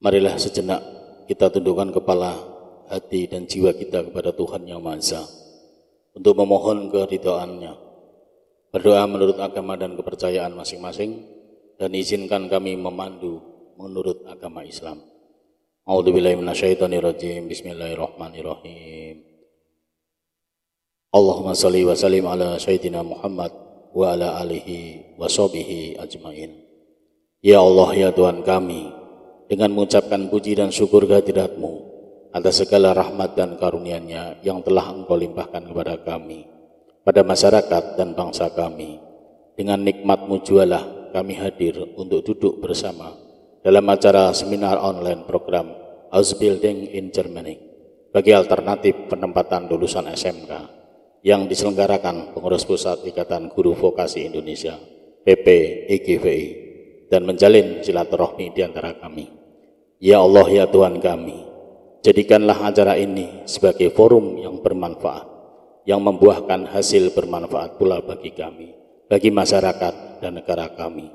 Marilah sejenak kita tundukkan kepala, hati dan jiwa kita kepada Tuhan Yang Maha Esa untuk memohon keridhaannya. Berdoa menurut agama dan kepercayaan masing-masing dan izinkan kami memandu menurut agama Islam. A'udzubillahiminasyaitonirrajim. Bismillahirrahmanirrahim. Allahumma salli wa sallim ala sayyidina Muhammad wa ala alihi wa ajmain. Ya Allah ya Tuhan kami, dengan mengucapkan puji dan syukur kehadiratmu atas segala rahmat dan karunia-Nya yang telah Engkau limpahkan kepada kami, pada masyarakat dan bangsa kami. Dengan nikmatmu jualah kami hadir untuk duduk bersama dalam acara seminar online program House Building in Germany bagi alternatif penempatan lulusan SMK yang diselenggarakan pengurus pusat Ikatan Guru Vokasi Indonesia PP IGVI dan menjalin silaturahmi di antara kami. Ya Allah ya Tuhan kami, jadikanlah acara ini sebagai forum yang bermanfaat, yang membuahkan hasil bermanfaat pula bagi kami, bagi masyarakat dan negara kami.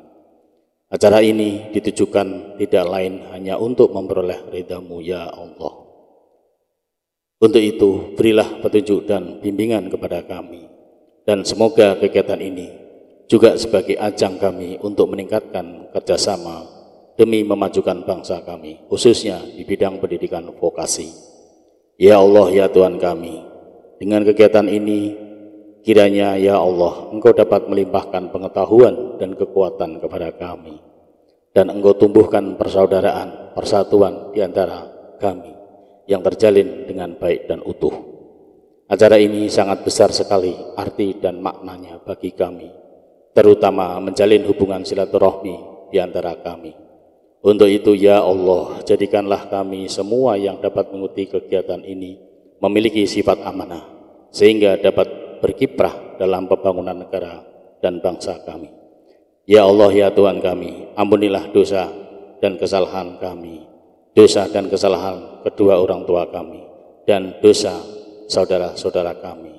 Acara ini ditujukan tidak lain hanya untuk memperoleh redamu ya Allah. Untuk itu, berilah petunjuk dan bimbingan kepada kami. Dan semoga kegiatan ini juga sebagai ajang kami untuk meningkatkan kerjasama demi memajukan bangsa kami, khususnya di bidang pendidikan vokasi. Ya Allah, ya Tuhan kami, dengan kegiatan ini, kiranya ya Allah, Engkau dapat melimpahkan pengetahuan dan kekuatan kepada kami, dan Engkau tumbuhkan persaudaraan, persatuan di antara kami, yang terjalin dengan baik dan utuh. Acara ini sangat besar sekali arti dan maknanya bagi kami, terutama menjalin hubungan silaturahmi di antara kami. Untuk itu ya Allah, jadikanlah kami semua yang dapat mengikuti kegiatan ini memiliki sifat amanah, sehingga dapat berkiprah dalam pembangunan negara dan bangsa kami. Ya Allah ya Tuhan kami, ampunilah dosa dan kesalahan kami, dosa dan kesalahan kedua orang tua kami, dan dosa saudara-saudara kami.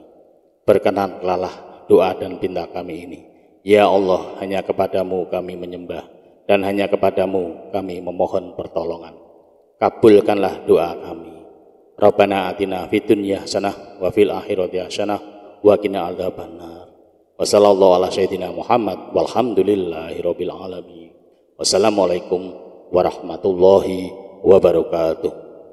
Berkenanlah doa dan pinta kami ini. Ya Allah, hanya kepadamu kami menyembah dan hanya kepadamu kami memohon pertolongan. Kabulkanlah doa kami. Rabbana atina fid dunya hasanah wa fil akhirati hasanah wa qina adzabannar. Wa sallallahu ala sayyidina Muhammad walhamdulillahi rabbil alamin. Wassalamualaikum warahmatullahi wabarakatuh.